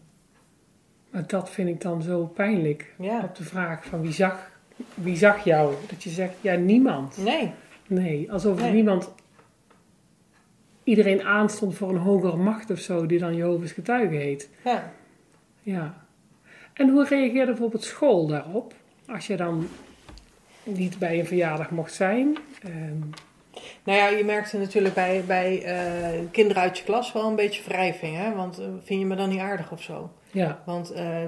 Maar dat vind ik dan zo pijnlijk. Ja. Op de vraag van wie zag, wie zag jou? Dat je zegt, ja, niemand. Nee. Nee, alsof Nee. niemand iedereen aanstond voor een hogere macht of zo, die dan Jehovah's getuige heet. Ja. Ja. En hoe reageerde bijvoorbeeld school daarop? Als je dan niet bij een verjaardag mocht zijn? Ehm, Nou ja, je merkte natuurlijk bij, bij eh, kinderen uit je klas wel een beetje wrijving. Hè? Want eh, vind je me dan niet aardig of zo? Ja, Want eh,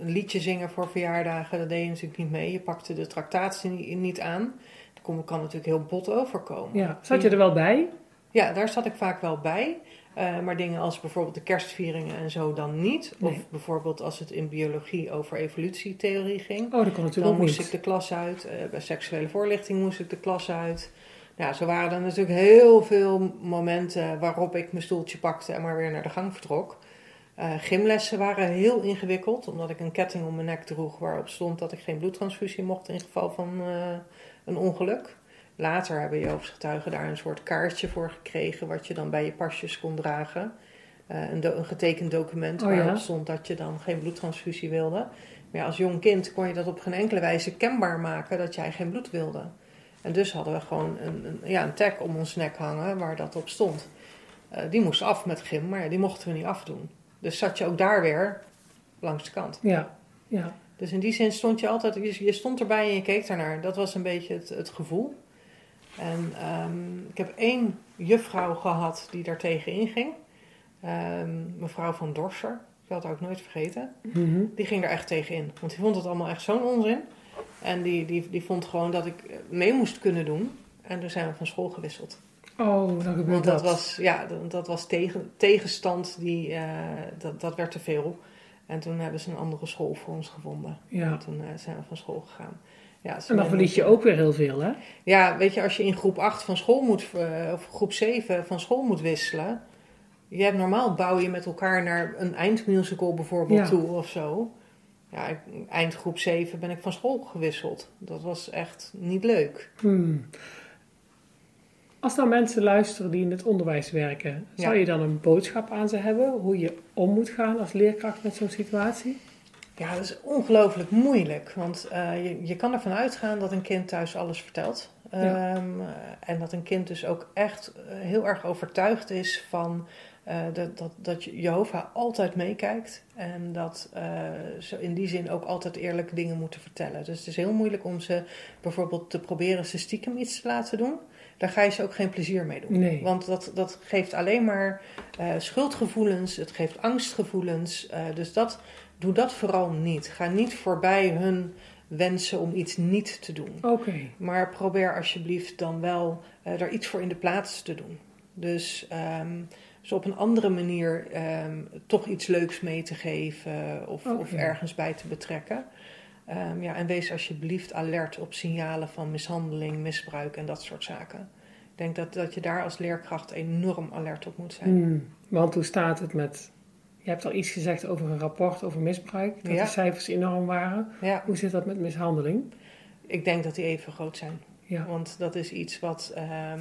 een liedje zingen voor verjaardagen, dat deed je natuurlijk niet mee. Je pakte de tractatie niet, aan. Dat kon, kan natuurlijk heel bot overkomen. ja. Zat je er wel bij? Ja, daar zat ik vaak wel bij. Eh, maar dingen als bijvoorbeeld de kerstvieringen en zo dan niet. Nee. Of bijvoorbeeld als het in biologie over evolutietheorie ging. Oh, dat kon natuurlijk Dan moest niet. ik de klas uit. Eh, bij seksuele voorlichting moest ik de klas uit. Ja, zo waren er natuurlijk heel veel momenten waarop ik mijn stoeltje pakte en maar weer naar de gang vertrok. Eh, gymlessen waren heel ingewikkeld, omdat ik een ketting om mijn nek droeg waarop stond dat ik geen bloedtransfusie mocht in geval van een ongeluk. Later hebben Jehovah's getuigen daar een soort kaartje voor gekregen, wat je dan bij je pasjes kon dragen. Eh, een, do- een getekend document Oh, waarop ja? stond dat je dan geen bloedtransfusie wilde. Maar ja, als jong kind kon je dat op geen enkele wijze kenbaar maken dat jij geen bloed wilde. En dus hadden we gewoon een, een, ja, een tag om ons nek hangen waar dat op stond. Eh, die moest af met gym, maar ja, die mochten we niet afdoen. Dus zat je ook daar weer langs de kant. Ja, ja. Dus in die zin stond je altijd, je, je stond erbij en je keek daarnaar. Dat was een beetje het, het gevoel. En ehm, ik heb één juffrouw gehad die daar tegen inging. Ehm, mevrouw van Dorser, ik zal het ook nooit vergeten. Mhm. Die ging er echt tegen in. Want die vond het allemaal echt zo'n onzin. En die, die, die vond gewoon dat ik mee moest kunnen doen. En toen zijn we van school gewisseld. Oh, dan gebeurt Want dat. dat was, ja, dat, dat was tegen, tegenstand, die, eh, dat, dat werd te veel. En toen hebben ze een andere school voor ons gevonden. Ja. En toen eh, zijn we van school gegaan. Ja, En dan verlies je ook weer heel veel, hè? Ja, weet je, als je in groep 8 van school moet, eh, of groep 7 van school moet wisselen. Je hebt normaal bouw je met elkaar naar een eindmusical bijvoorbeeld Ja. toe of zo. Ja, ik- eind groep 7 ben ik van school gewisseld. Dat was echt niet leuk. Hmm. Als dan mensen luisteren die in het onderwijs werken, zou je dan een boodschap aan ze hebben hoe je om moet gaan als leerkracht met zo'n situatie? Ja, dat is ongelooflijk moeilijk. Want eh, je, je kan ervan uitgaan dat een kind thuis alles vertelt. Ja. Ehm, eh, en dat een kind dus ook echt eh, heel erg overtuigd is van dat, dat, dat je- Jehovah altijd meekijkt. En dat ze in die zin ook altijd eerlijke dingen moeten vertellen. Dus het is heel moeilijk om ze bijvoorbeeld te proberen ze stiekem iets te laten doen. Daar ga je ze ook geen plezier mee doen. Nee. Want dat, dat geeft alleen maar eh, schuldgevoelens, het geeft angstgevoelens. eh, dus dat, doe dat vooral niet. Ga niet voorbij hun wensen om iets niet te doen. Oké. Maar probeer alsjeblieft dan wel eh daar iets voor in de plaats te doen. Dus, dus op een andere manier ehm, toch iets leuks mee te geven of, of ergens bij te betrekken. Ehm, ja, en wees alsjeblieft alert op signalen van mishandeling, misbruik en dat soort zaken. Ik denk dat, dat je daar als leerkracht enorm alert op moet zijn. Hmm. Want hoe staat het met... Je hebt al iets gezegd over een rapport over misbruik, dat Ja. de cijfers enorm waren. Ja, Hoe zit dat met mishandeling? ik denk dat die even groot zijn. Ja. Want dat is iets wat, ehm,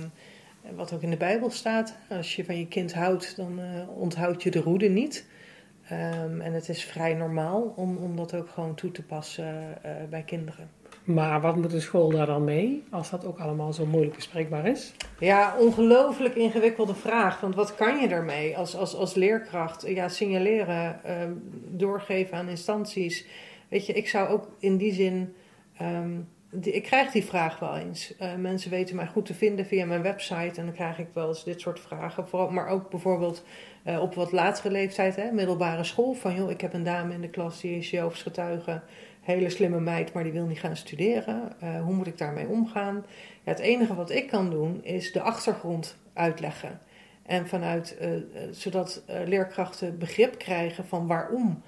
wat ook in de Bijbel staat. Als je van je kind houdt, dan eh, onthoud je de roede niet. Ehm, en het is vrij normaal om, om dat ook gewoon toe te passen eh, bij kinderen. Maar wat moet de school daar dan mee, als dat ook allemaal zo moeilijk bespreekbaar is? Ja, ongelooflijk ingewikkelde vraag. Want wat kan je daarmee als, als, als leerkracht? Ja, signaleren, ehm, doorgeven aan instanties. Weet je, ik zou ook in die zin. ehm, die- ik krijg die vraag wel eens. Eh, mensen weten mij goed te vinden via mijn website. En dan krijg ik wel eens dit soort vragen. Vooral, maar ook bijvoorbeeld eh, op wat latere leeftijd, hè, middelbare school. Van joh, ik heb een dame in de klas die is Jehovah's getuige. Hele slimme meid, maar die wil niet gaan studeren. Eh, hoe moet ik daarmee omgaan? Ja, het enige wat ik kan doen is de achtergrond uitleggen. En vanuit, eh, zodat leerkrachten begrip krijgen van waarom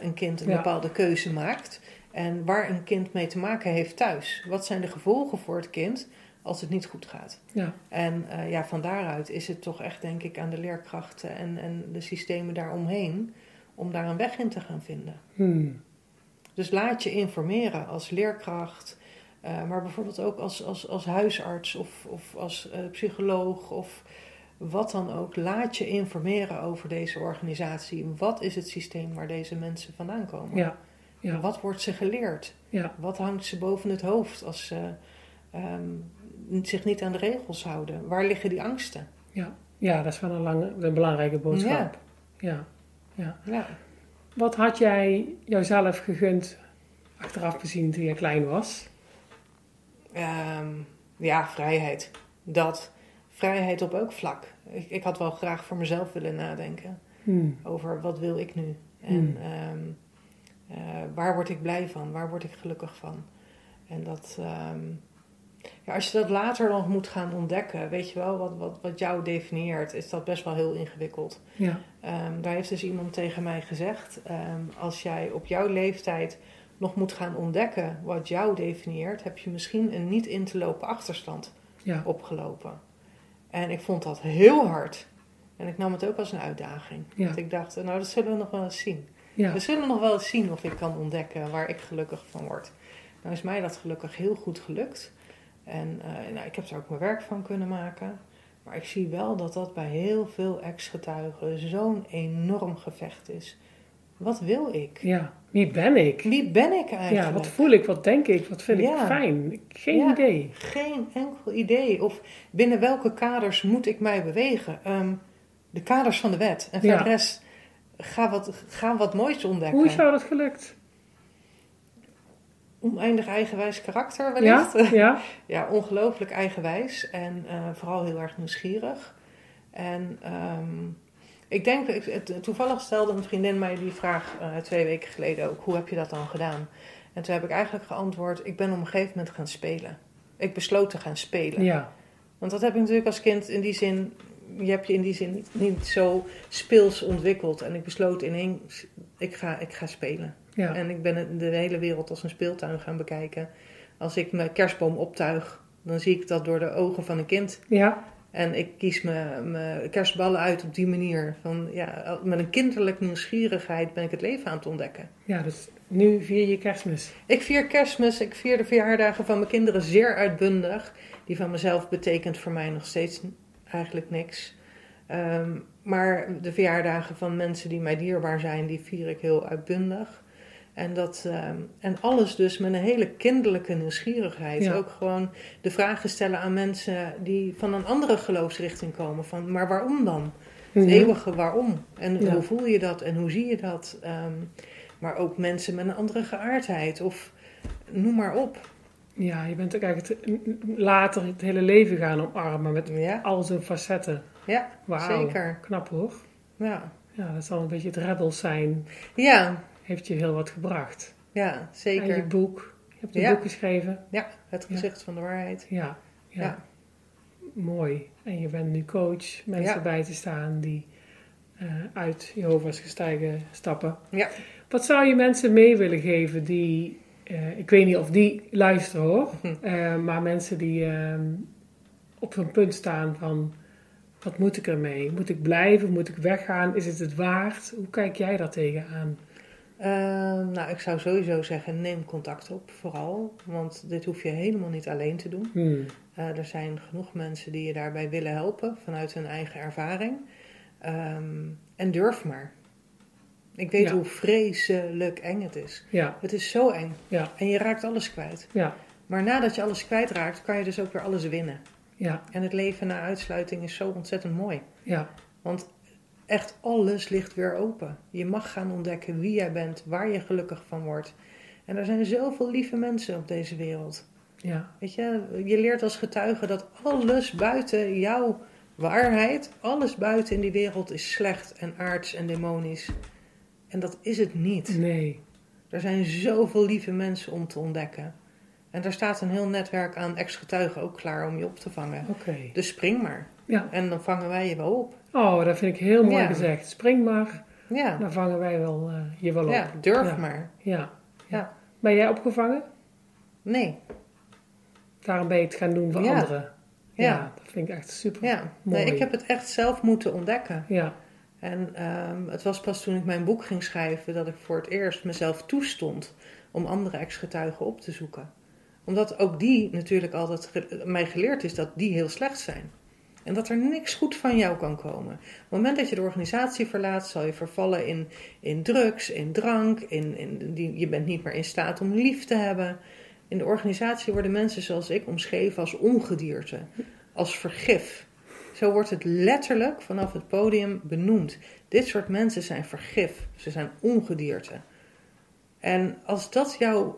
een kind een Ja. bepaalde keuze maakt. En waar een kind mee te maken heeft thuis. Wat zijn de gevolgen voor het kind als het niet goed gaat? Ja. En eh, ja, van daaruit is het toch echt, denk ik, aan de leerkrachten en, en de systemen daaromheen om daar een weg in te gaan vinden. Hmm. Dus laat je informeren als leerkracht, eh, maar bijvoorbeeld ook als, als, als huisarts of, of als eh, psycholoog of wat dan ook. Laat je informeren over deze organisatie. Wat is het systeem waar deze mensen vandaan komen? Ja. Ja. Wat wordt ze geleerd? Ja. Wat hangt ze boven het hoofd als ze ehm, zich niet aan de regels houden? Waar liggen die angsten? Ja. Ja, dat is wel een, lange, een belangrijke boodschap. Ja. ja. Ja. Wat had jij jouzelf gegund, achteraf bezien, toen je klein was? Ehm, ja, vrijheid. dat vrijheid op elk vlak. Ik, ik had wel graag voor mezelf willen nadenken Hmm. over wat wil ik nu en Hmm. ehm, eh, waar word ik blij van, waar word ik gelukkig van. En dat, ehm, ja, als je dat later nog moet gaan ontdekken, weet je wel, wat, wat, wat jou definieert, is dat best wel heel ingewikkeld. Ja. Ehm, daar heeft dus iemand tegen mij gezegd: ehm, als jij op jouw leeftijd nog moet gaan ontdekken wat jou definieert, heb je misschien een niet in te lopen achterstand Ja. opgelopen. En ik vond dat heel hard. En ik nam het ook als een uitdaging. Ja. Want ik dacht, nou, dat zullen we nog wel eens zien. Ja. We zullen nog wel eens zien of ik kan ontdekken waar ik gelukkig van word. Nou is mij dat gelukkig heel goed gelukt. En eh, nou, ik heb er ook mijn werk van kunnen maken. Maar ik zie wel dat dat bij heel veel ex-getuigen zo'n enorm gevecht is. Wat wil ik? Ja. Wie ben ik? Wie ben ik eigenlijk? Ja, wat voel ik? Wat denk ik? Wat vind ik fijn? Geen Ja. idee. Geen enkel idee. Of binnen welke kaders moet ik mij bewegen? Ehm, de kaders van de wet. En voor Ja. de rest, ga wat, ga wat moois ontdekken. Hoe is jou dat gelukt? Oneindig eigenwijs karakter Ja? wellicht. Ja? Ja, ongelooflijk eigenwijs en eh, vooral heel erg nieuwsgierig. En ehm, ik denk, ik- toevallig stelde een vriendin mij die vraag eh, twee weken geleden ook: hoe heb je dat dan gedaan? En toen heb ik eigenlijk geantwoord: ik ben op een gegeven moment gaan spelen. Ik besloot te gaan spelen. Ja. Want dat heb ik natuurlijk als kind in die zin, je hebt je in die zin niet, niet zo speels ontwikkeld. En ik besloot ineens, ik ga, ik ga spelen. Ja. En ik ben de hele wereld als een speeltuin gaan bekijken. Als ik mijn kerstboom optuig, dan zie ik dat door de ogen van een kind. Ja. En ik kies mijn, mijn kerstballen uit op die manier. Van, ja, met een kinderlijke nieuwsgierigheid ben ik het leven aan het ontdekken. Ja, dus nu vier je kerstmis. Ik vier kerstmis, ik vier de verjaardagen van mijn kinderen zeer uitbundig. Die van mezelf betekent voor mij nog steeds eigenlijk niks. Ehm, maar de verjaardagen van mensen die mij dierbaar zijn, die vier ik heel uitbundig. En, dat, ehm, en alles dus met een hele kinderlijke nieuwsgierigheid. Ja. Ook gewoon de vragen stellen aan mensen die van een andere geloofsrichting komen. Van, maar waarom dan? Het Mhm. eeuwige waarom. En Ja. hoe voel je dat en hoe zie je dat? Ehm, maar ook mensen met een andere geaardheid. Of noem maar op. Ja, je bent ook eigenlijk later het hele leven gaan omarmen met Ja, al zijn facetten. ja zeker. Knap hoor. Ja. Ja, dat zal een beetje het rebels zijn. Ja, Heeft je heel wat gebracht. ja, En je zeker. boek. Je hebt een Ja. boek geschreven. Ja, het gezicht van de waarheid. Ja, ja. Ja. Mooi. En je bent nu coach. Mensen bij te staan die eh, uit Jehovah's gestijgen stappen. Ja. Wat zou je mensen mee willen geven die... eh, ik weet niet of die luisteren hoor. Hm. eh, maar mensen die ehm, op zo'n punt staan van... Wat moet ik ermee? Moet ik blijven? Moet ik weggaan? Is het het waard? Hoe kijk jij daar tegenaan? Ehm, nou, ik zou sowieso zeggen, neem contact op, vooral. Want dit hoef je helemaal niet alleen te doen. Hmm. Eh, er zijn genoeg mensen die je daarbij willen helpen, vanuit hun eigen ervaring. Ehm, en durf maar. Ik weet Ja. hoe vreselijk eng het is. Ja, Het is zo eng. ja, En je raakt alles kwijt. ja, Maar nadat je alles kwijtraakt, kan je dus ook weer alles winnen. ja, En het leven na uitsluiting is zo ontzettend mooi. ja. Want echt alles ligt weer open. Je mag gaan ontdekken wie jij bent, waar je gelukkig van wordt. En er zijn zoveel lieve mensen op deze wereld. ja. Weet je, je leert als getuige dat alles buiten jouw waarheid, alles buiten in die wereld is slecht en aards en demonisch. En dat is het niet. Nee. Er zijn zoveel lieve mensen om te ontdekken. En daar staat een heel netwerk aan ex-getuigen ook klaar om je op te vangen. Oké. Dus spring maar. Ja. En dan vangen wij je wel op. Oh, dat vind ik heel mooi Ja. gezegd. Spring maar, Ja, dan vangen wij wel, eh, je wel op. ja durf maar. Ja. Ja. Ben jij opgevangen? Nee, Daarom ben je het gaan doen voor anderen. Ja. dat vind ik echt super. ja. Mooi. Nee, ik heb het echt zelf moeten ontdekken. Ja, En ehm, het was pas toen ik mijn boek ging schrijven dat ik voor het eerst mezelf toestond om andere ex-getuigen op te zoeken. Omdat ook die natuurlijk altijd mij geleerd is dat die heel slecht zijn. En dat er niks goed van jou kan komen. Op het moment dat je de organisatie verlaat, zal je vervallen in, in drugs, in drank. In, in, die, je bent niet meer in staat om lief te hebben. In de organisatie worden mensen zoals ik omschreven als ongedierte, als vergif. Zo wordt het letterlijk vanaf het podium benoemd. Dit soort mensen zijn vergif, ze zijn ongedierte. En als dat jou.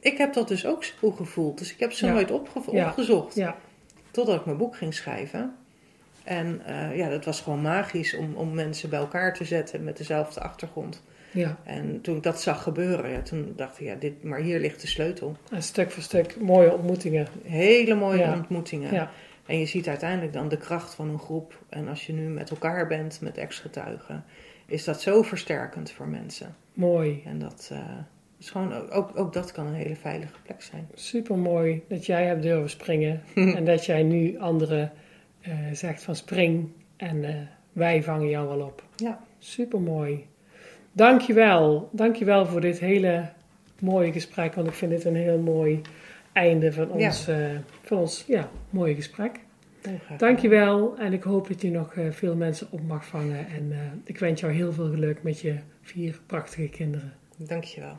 Ik heb dat dus ook zo gevoeld, dus ik heb ze Ja. nooit opge- Ja. opgezocht. ja, Totdat ik mijn boek ging schrijven. En uh, ja, dat was gewoon magisch om, om mensen bij elkaar te zetten met dezelfde achtergrond. Ja. En toen ik dat zag gebeuren, ja, toen dacht ik, ja, dit, maar hier ligt de sleutel. En stuk voor stuk mooie ontmoetingen. Hele mooie ontmoetingen. Ja. En je ziet uiteindelijk dan de kracht van een groep. En als je nu met elkaar bent, met ex-getuigen, is dat zo versterkend voor mensen. Mooi. En dat uh, is gewoon, ook, ook dat kan een hele veilige plek zijn. Super mooi dat jij hebt durven springen. en dat jij nu anderen uh, zegt van spring en uh, wij vangen jou wel op. Ja. Super mooi. Dankjewel. Dankjewel voor dit hele mooie gesprek. Want ik vind dit een heel mooi einde van ons, ja. uh, van ons ja, mooie gesprek. Dankjewel. En ik hoop dat je nog veel mensen op mag vangen. En ik wens jou heel veel geluk met je vier prachtige kinderen. Dankjewel.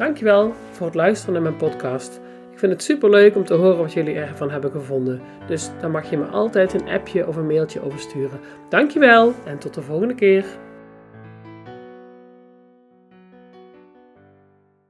Dankjewel voor het luisteren naar mijn podcast. Ik vind het super leuk om te horen wat jullie ervan hebben gevonden. Dus dan mag je me altijd een appje of een mailtje over sturen. Dankjewel en tot de volgende keer.